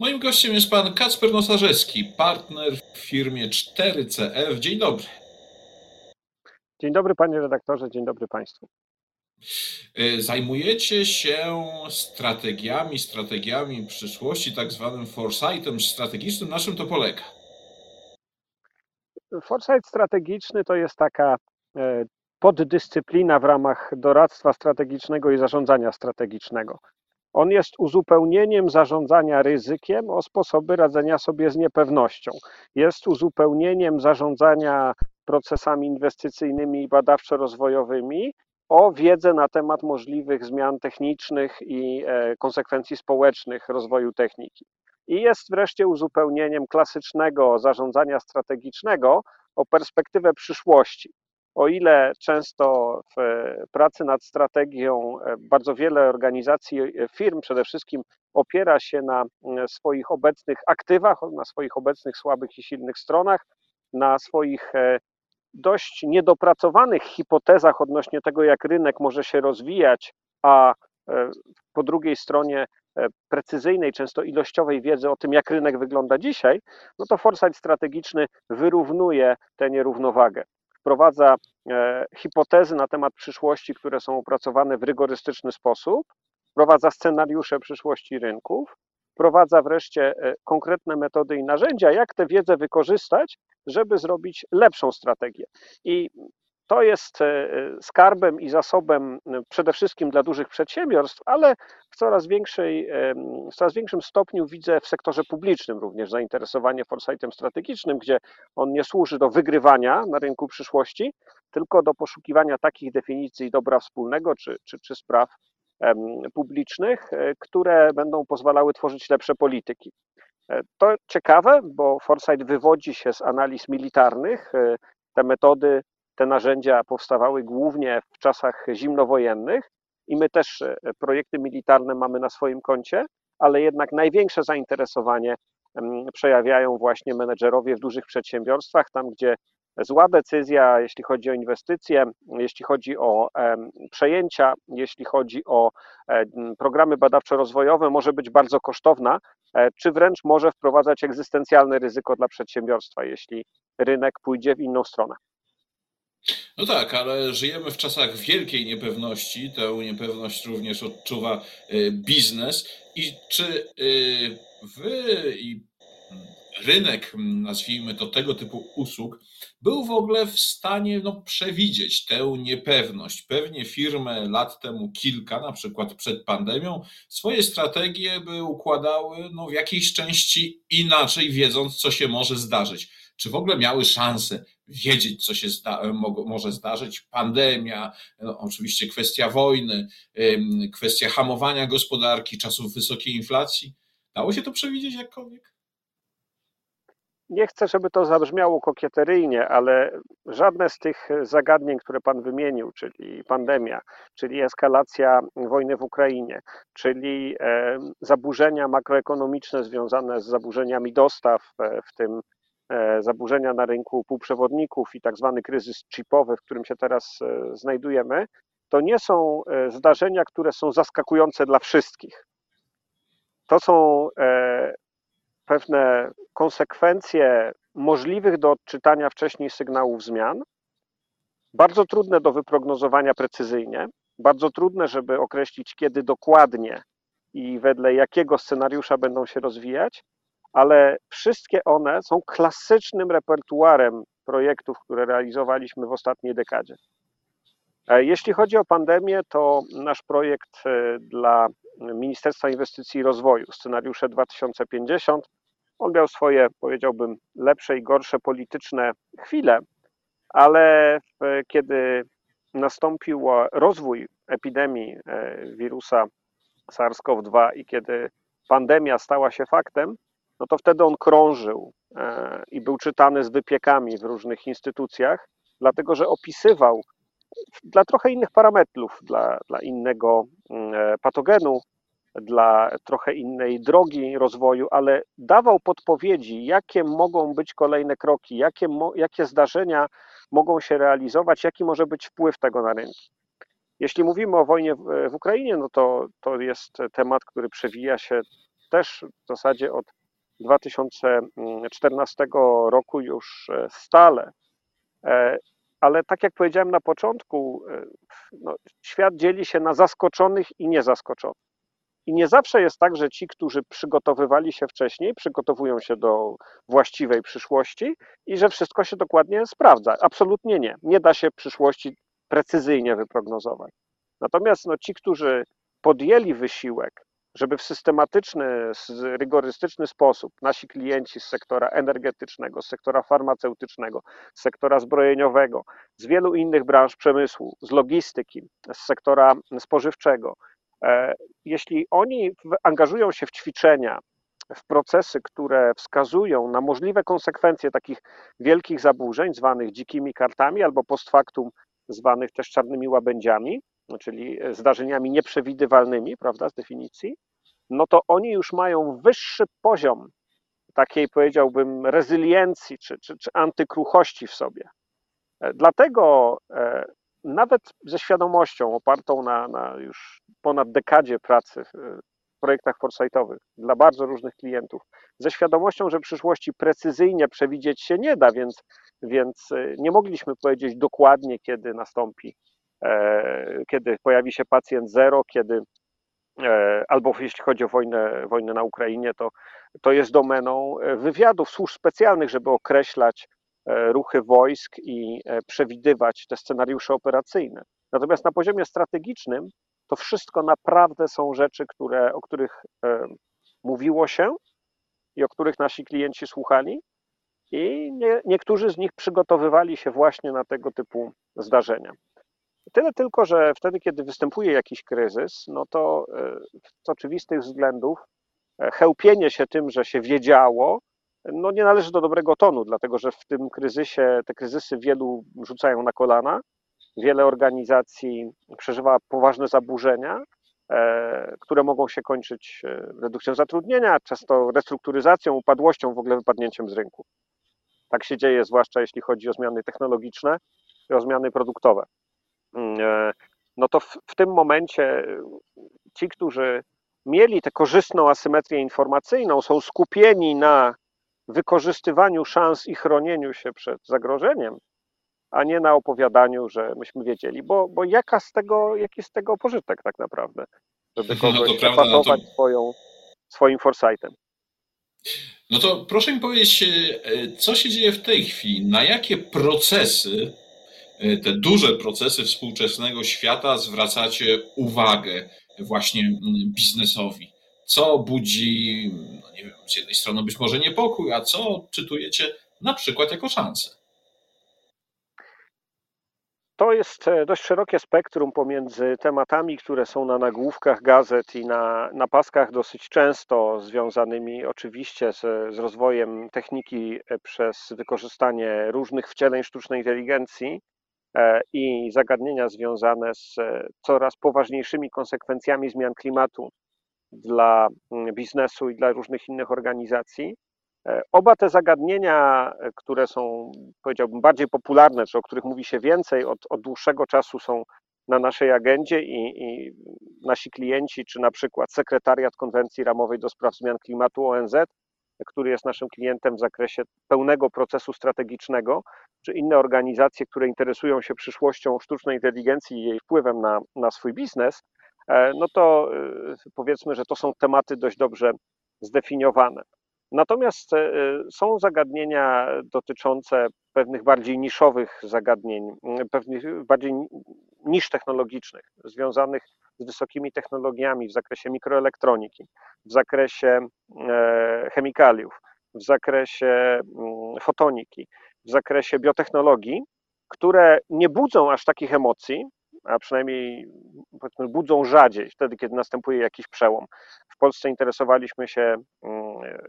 Moim gościem jest pan Kacper Nosarzewski, partner w firmie 4CF. Dzień dobry. Dzień dobry panie redaktorze, dzień dobry państwu. E, zajmujecie się strategiami, strategiami przyszłości, tak zwanym foresightem strategicznym. Na czym to polega? Foresight strategiczny to jest taka e, poddyscyplina w ramach doradztwa strategicznego i zarządzania strategicznego. On jest uzupełnieniem zarządzania ryzykiem o sposoby radzenia sobie z niepewnością. Jest uzupełnieniem zarządzania procesami inwestycyjnymi i badawczo-rozwojowymi o wiedzę na temat możliwych zmian technicznych i e, konsekwencji społecznych rozwoju techniki. I jest wreszcie uzupełnieniem klasycznego zarządzania strategicznego o perspektywę przyszłości. O ile często w pracy nad strategią e, bardzo wiele organizacji, e, firm przede wszystkim opiera się na swoich obecnych aktywach, na swoich obecnych słabych i silnych stronach, na swoich dość niedopracowanych hipotezach odnośnie tego, jak rynek może się rozwijać, a e, po drugiej stronie e, precyzyjnej, często ilościowej wiedzy o tym, jak rynek wygląda dzisiaj, no to foresight strategiczny wyrównuje tę nierównowagę. Wprowadza e, hipotezy na temat przyszłości, które są opracowane w rygorystyczny sposób, wprowadza scenariusze przyszłości rynków, wprowadza wreszcie konkretne metody i narzędzia, jak tę wiedzę wykorzystać, żeby zrobić lepszą strategię. I to jest e, skarbem i zasobem e, przede wszystkim dla dużych przedsiębiorstw, ale w coraz, większej, w coraz większym stopniu widzę w sektorze publicznym również zainteresowanie foresightem strategicznym, gdzie on nie służy do wygrywania na rynku przyszłości, tylko do poszukiwania takich definicji dobra wspólnego czy, czy, czy spraw publicznych, e, które będą pozwalały tworzyć lepsze polityki. E, to ciekawe, bo Foresight wywodzi się z analiz militarnych. E, te metody, te narzędzia powstawały głównie w czasach zimnowojennych i my też e, projekty militarne mamy na swoim koncie, ale jednak największe zainteresowanie przejawiają właśnie menedżerowie w dużych przedsiębiorstwach, tam gdzie zła decyzja, jeśli chodzi o inwestycje, jeśli chodzi o przejęcia, jeśli chodzi o programy badawczo-rozwojowe, może być bardzo kosztowna, e, czy wręcz może wprowadzać egzystencjalne ryzyko dla przedsiębiorstwa, jeśli rynek pójdzie w inną stronę. No tak, ale żyjemy w czasach wielkiej niepewności. Tę niepewność również odczuwa e, biznes. I czy e, wy i rynek, nazwijmy to tego typu usług, był w ogóle w stanie no, przewidzieć tę niepewność. Pewnie firmy lat temu kilka, na przykład przed pandemią, swoje strategie by układały no, w jakiejś części inaczej, wiedząc, co się może zdarzyć. Czy w ogóle miały szansę wiedzieć, co się zda może zdarzyć? Pandemia, no, oczywiście kwestia wojny, kwestia hamowania gospodarki, czasów wysokiej inflacji. Dało się to przewidzieć jakkolwiek? nie chcę, żeby to zabrzmiało kokieteryjnie, ale żadne z tych zagadnień, które Pan wymienił, czyli pandemia, czyli eskalacja wojny w Ukrainie, czyli zaburzenia makroekonomiczne związane z zaburzeniami dostaw, e, w tym zaburzenia na rynku półprzewodników i tak zwany kryzys chipowy, w którym się teraz znajdujemy, to nie są zdarzenia, które są zaskakujące dla wszystkich. To są pewne konsekwencje możliwych do odczytania wcześniej sygnałów zmian, bardzo trudne do wyprognozowania precyzyjnie, bardzo trudne, żeby określić, kiedy dokładnie i wedle jakiego scenariusza będą się rozwijać, ale wszystkie one są klasycznym repertuarem projektów, które realizowaliśmy w ostatniej dekadzie. E, jeśli chodzi o pandemię, to nasz projekt e, dla Ministerstwa Inwestycji i Rozwoju, scenariusze 2050, on miał swoje, powiedziałbym, lepsze i gorsze polityczne chwile, ale kiedy nastąpił rozwój epidemii e, wirusa SARS-CoV-2 i kiedy pandemia stała się faktem, no to wtedy on krążył e, i był czytany z wypiekami w różnych instytucjach, dlatego że opisywał dla trochę innych parametrów, dla, dla innego mm, e, patogenu, dla trochę innej drogi rozwoju, ale dawał podpowiedzi, jakie mogą być kolejne kroki, jakie, jakie zdarzenia mogą się realizować, jaki może być wpływ tego na rynki. Jeśli mówimy o wojnie w, Ukrainie, no to, to jest temat, który przewija się też w zasadzie od 2014 roku już stale. Ale tak jak powiedziałem na początku, no, świat dzieli się na zaskoczonych i niezaskoczonych. I nie zawsze jest tak, że ci, którzy przygotowywali się wcześniej, przygotowują się do właściwej przyszłości i że wszystko się dokładnie sprawdza. Absolutnie nie. Nie da się przyszłości precyzyjnie wyprognozować. Natomiast no, ci, którzy podjęli wysiłek, żeby w systematyczny, rygorystyczny sposób nasi klienci z sektora energetycznego, z sektora farmaceutycznego, z sektora zbrojeniowego, z wielu innych branż przemysłu, z logistyki, z sektora spożywczego, E, jeśli oni angażują się w ćwiczenia, w procesy, które wskazują na możliwe konsekwencje takich wielkich zaburzeń, zwanych dzikimi kartami, albo post factum zwanych też czarnymi łabędziami, czyli zdarzeniami nieprzewidywalnymi, prawda, z definicji, no to oni już mają wyższy poziom takiej, powiedziałbym, rezyliencji czy, czy, czy antykruchości w sobie. E, dlatego e, nawet ze świadomością opartą na, na już ponad dekadzie pracy w projektach foresightowych dla bardzo różnych klientów, ze świadomością, że przyszłości precyzyjnie przewidzieć się nie da, więc, więc e, nie mogliśmy powiedzieć dokładnie, kiedy nastąpi, e, kiedy pojawi się pacjent zero, kiedy e, albo jeśli chodzi o wojnę, wojnę na Ukrainie, to, to jest domeną wywiadów, służb specjalnych, żeby określać ruchy wojsk i przewidywać te scenariusze operacyjne. Natomiast na poziomie strategicznym to wszystko naprawdę są rzeczy, które, o których e, mówiło się i o których nasi klienci słuchali, i nie, niektórzy z nich przygotowywali się właśnie na tego typu zdarzenia. Tyle tylko, że wtedy, kiedy występuje jakiś kryzys, no to e, z oczywistych względów e, chełpienie się tym, że się wiedziało, no nie należy do dobrego tonu, dlatego że w tym kryzysie, te kryzysy wielu rzucają na kolana, Wiele organizacji przeżywa poważne zaburzenia, e, które mogą się kończyć redukcją zatrudnienia, często restrukturyzacją, upadłością, w ogóle wypadnięciem z rynku. Tak się dzieje, zwłaszcza jeśli chodzi o zmiany technologiczne i o zmiany produktowe. Mm, e, no to w, w tym momencie ci, którzy mieli tę korzystną asymetrię informacyjną, są skupieni na wykorzystywaniu szans i chronieniu się przed zagrożeniem, a nie na opowiadaniu, że myśmy wiedzieli, bo, bo jaka z tego, jaki z tego pożytek tak naprawdę, żeby no kogoś no to swoją, swoim foresightem. No to proszę mi powiedzieć, e, co się dzieje w tej chwili? Na jakie procesy, e, te duże procesy współczesnego świata zwracacie uwagę właśnie mm, biznesowi? Co budzi, no nie wiem, z jednej strony być może niepokój, a co czytujecie na przykład jako szansę? To jest e, dość szerokie spektrum pomiędzy tematami, które są na nagłówkach gazet i na, na paskach dosyć często związanymi oczywiście z, z rozwojem techniki e, przez wykorzystanie różnych wcieleń sztucznej inteligencji e, i zagadnienia związane z coraz poważniejszymi konsekwencjami zmian klimatu dla mm, biznesu i dla różnych innych organizacji. E, oba te zagadnienia, e, które są, powiedziałbym, bardziej popularne, czy o których mówi się więcej, od, od dłuższego czasu są na naszej agendzie i, i, nasi klienci, czy na przykład Sekretariat Konwencji Ramowej do Spraw Zmian Klimatu ONZ, który jest naszym klientem w zakresie pełnego procesu strategicznego, czy inne organizacje, które interesują się przyszłością sztucznej inteligencji i jej wpływem na, na swój biznes, e, no to powiedzmy, że to są tematy dość dobrze zdefiniowane. Natomiast e, są zagadnienia dotyczące pewnych bardziej niszowych zagadnień, pewnych bardziej nisz technologicznych, związanych z wysokimi technologiami w zakresie mikroelektroniki, w zakresie e, chemikaliów, w zakresie fotoniki, w zakresie biotechnologii, które nie budzą aż takich emocji, a przynajmniej budzą rzadziej, wtedy, kiedy następuje jakiś przełom. W Polsce interesowaliśmy się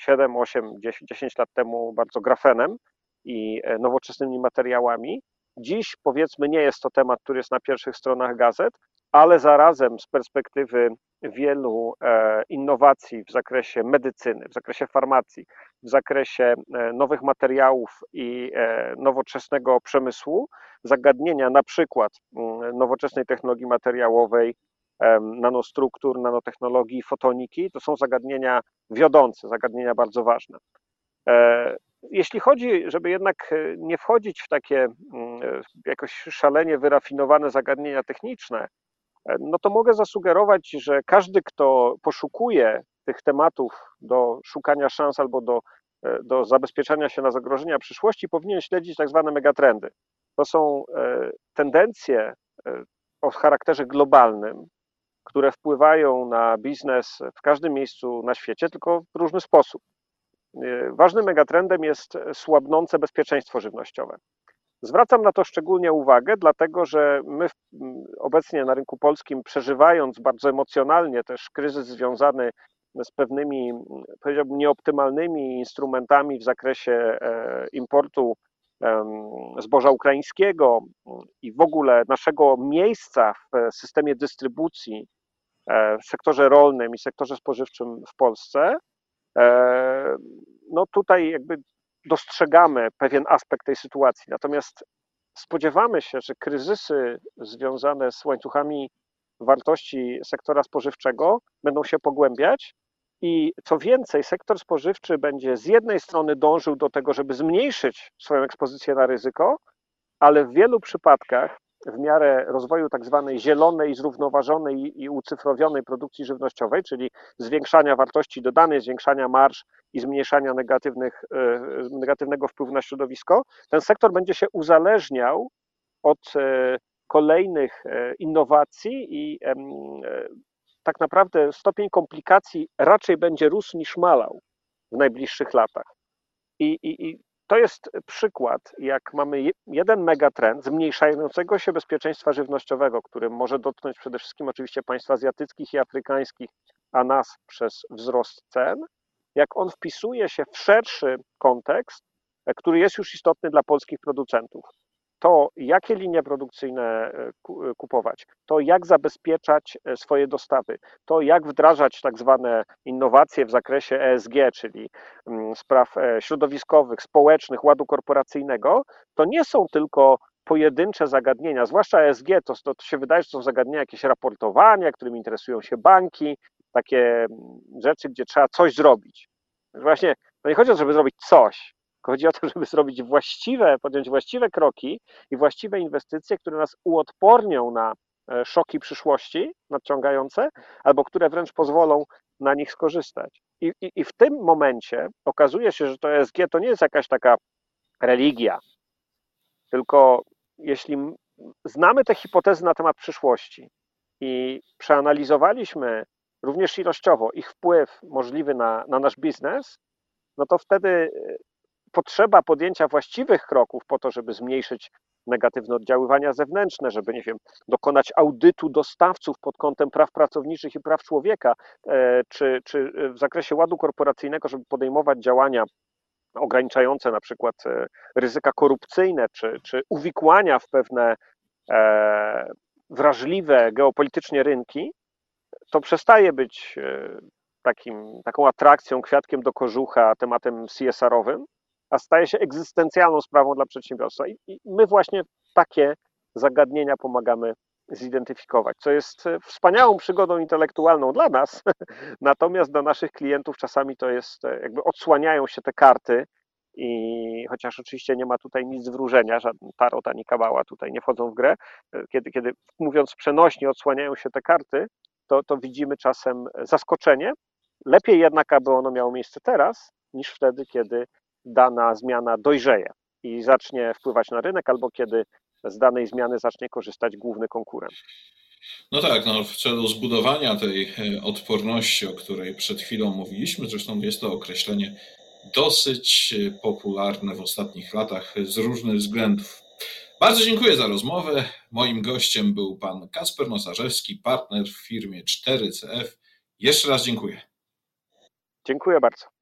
7, 8, 10, 10 lat temu bardzo grafenem i e, nowoczesnymi materiałami. Dziś powiedzmy nie jest to temat, który jest na pierwszych stronach gazet, ale zarazem z perspektywy wielu e, innowacji w zakresie medycyny, w zakresie farmacji, w zakresie e, nowych materiałów i nowoczesnego przemysłu, zagadnienia na przykład mm, nowoczesnej technologii materiałowej, nanostruktur, nanotechnologii, fotoniki. To są zagadnienia wiodące, zagadnienia bardzo ważne. E, jeśli chodzi, żeby jednak nie wchodzić w takie mm, jakoś szalenie wyrafinowane zagadnienia techniczne, no to mogę zasugerować, że każdy, kto poszukuje tych tematów do szukania szans albo do, e, do zabezpieczania się na zagrożenia przyszłości, powinien śledzić tak zwane megatrendy. To są e, tendencje e, o charakterze globalnym, które wpływają na biznes w każdym miejscu na świecie, tylko w różny sposób. Ważnym megatrendem jest słabnące bezpieczeństwo żywnościowe. Zwracam na to szczególnie uwagę, dlatego że my obecnie na rynku polskim, przeżywając bardzo emocjonalnie też kryzys związany z pewnymi, powiedziałbym, nieoptymalnymi instrumentami w zakresie e, importu zboża ukraińskiego i w ogóle naszego miejsca w systemie dystrybucji e, w sektorze rolnym i sektorze spożywczym w Polsce, e, no tutaj jakby dostrzegamy pewien aspekt tej sytuacji. Natomiast spodziewamy się, że kryzysy związane z łańcuchami wartości sektora spożywczego będą się pogłębiać. I co więcej, sektor spożywczy będzie z jednej strony dążył do tego, żeby zmniejszyć swoją ekspozycję na ryzyko, ale w wielu przypadkach w miarę rozwoju tak zwanej zielonej, zrównoważonej i ucyfrowionej produkcji żywnościowej, czyli zwiększania wartości dodanej, zwiększania marż i zmniejszania negatywnych, e, negatywnego wpływu na środowisko, ten sektor będzie się uzależniał od e, kolejnych e, innowacji i tak naprawdę stopień komplikacji raczej będzie rósł niż malał w najbliższych latach. I, i, i to jest przykład, jak mamy jeden megatrend zmniejszającego się bezpieczeństwa żywnościowego, który może dotknąć przede wszystkim oczywiście państw azjatyckich i afrykańskich, a nas przez wzrost cen, jak on wpisuje się w szerszy kontekst, który jest już istotny dla polskich producentów to jakie linie produkcyjne e, e, kupować, to jak zabezpieczać e, swoje dostawy, to jak wdrażać tak zwane innowacje w zakresie ESG, czyli mm, spraw środowiskowych, społecznych, ładu korporacyjnego, to nie są tylko pojedyncze zagadnienia, zwłaszcza ESG, to, to, to się wydaje, że są zagadnienia jakieś raportowania, którymi interesują się banki, takie mm, rzeczy, gdzie trzeba coś zrobić. Właśnie, no nie chodzi o to, żeby zrobić coś, Chodzi o to, żeby zrobić właściwe, podjąć właściwe kroki i właściwe inwestycje, które nas uodpornią na e, szoki przyszłości nadciągające, albo które wręcz pozwolą na nich skorzystać. I, i, I, w tym momencie okazuje się, że to ESG to nie jest jakaś taka religia, tylko jeśli znamy te hipotezy na temat przyszłości i przeanalizowaliśmy również ilościowo ich wpływ możliwy na, na nasz biznes, no to wtedy e, potrzeba podjęcia właściwych kroków po to, żeby zmniejszyć negatywne oddziaływania zewnętrzne, żeby, nie wiem, dokonać audytu dostawców pod kątem praw pracowniczych i praw człowieka, e, czy, czy w zakresie ładu korporacyjnego, żeby podejmować działania ograniczające na przykład e, ryzyka korupcyjne, czy, czy uwikłania w pewne e, wrażliwe geopolitycznie rynki, to przestaje być takim, taką atrakcją, kwiatkiem do kożucha, tematem CSR-owym, a staje się egzystencjalną sprawą dla przedsiębiorstwa. I, I, my właśnie takie zagadnienia pomagamy zidentyfikować, co jest e, wspaniałą przygodą intelektualną dla nas, natomiast dla naszych klientów czasami to jest, e, jakby odsłaniają się te karty i chociaż oczywiście nie ma tutaj nic wróżenia, żaden tarot ani kabała tutaj nie wchodzą w grę, e, kiedy, kiedy mówiąc przenośnie odsłaniają się te karty, to, to widzimy czasem zaskoczenie. Lepiej jednak, aby ono miało miejsce teraz, niż wtedy, kiedy dana zmiana dojrzeje i zacznie wpływać na rynek, albo kiedy z danej zmiany zacznie korzystać główny konkurent. No tak, no w celu zbudowania tej e, odporności, o której przed chwilą mówiliśmy, zresztą jest to określenie dosyć e, popularne w ostatnich latach z różnych względów. Bardzo dziękuję za rozmowę. Moim gościem był pan Kasper Nosarzewski, partner w firmie 4CF. Jeszcze raz dziękuję. Dziękuję bardzo.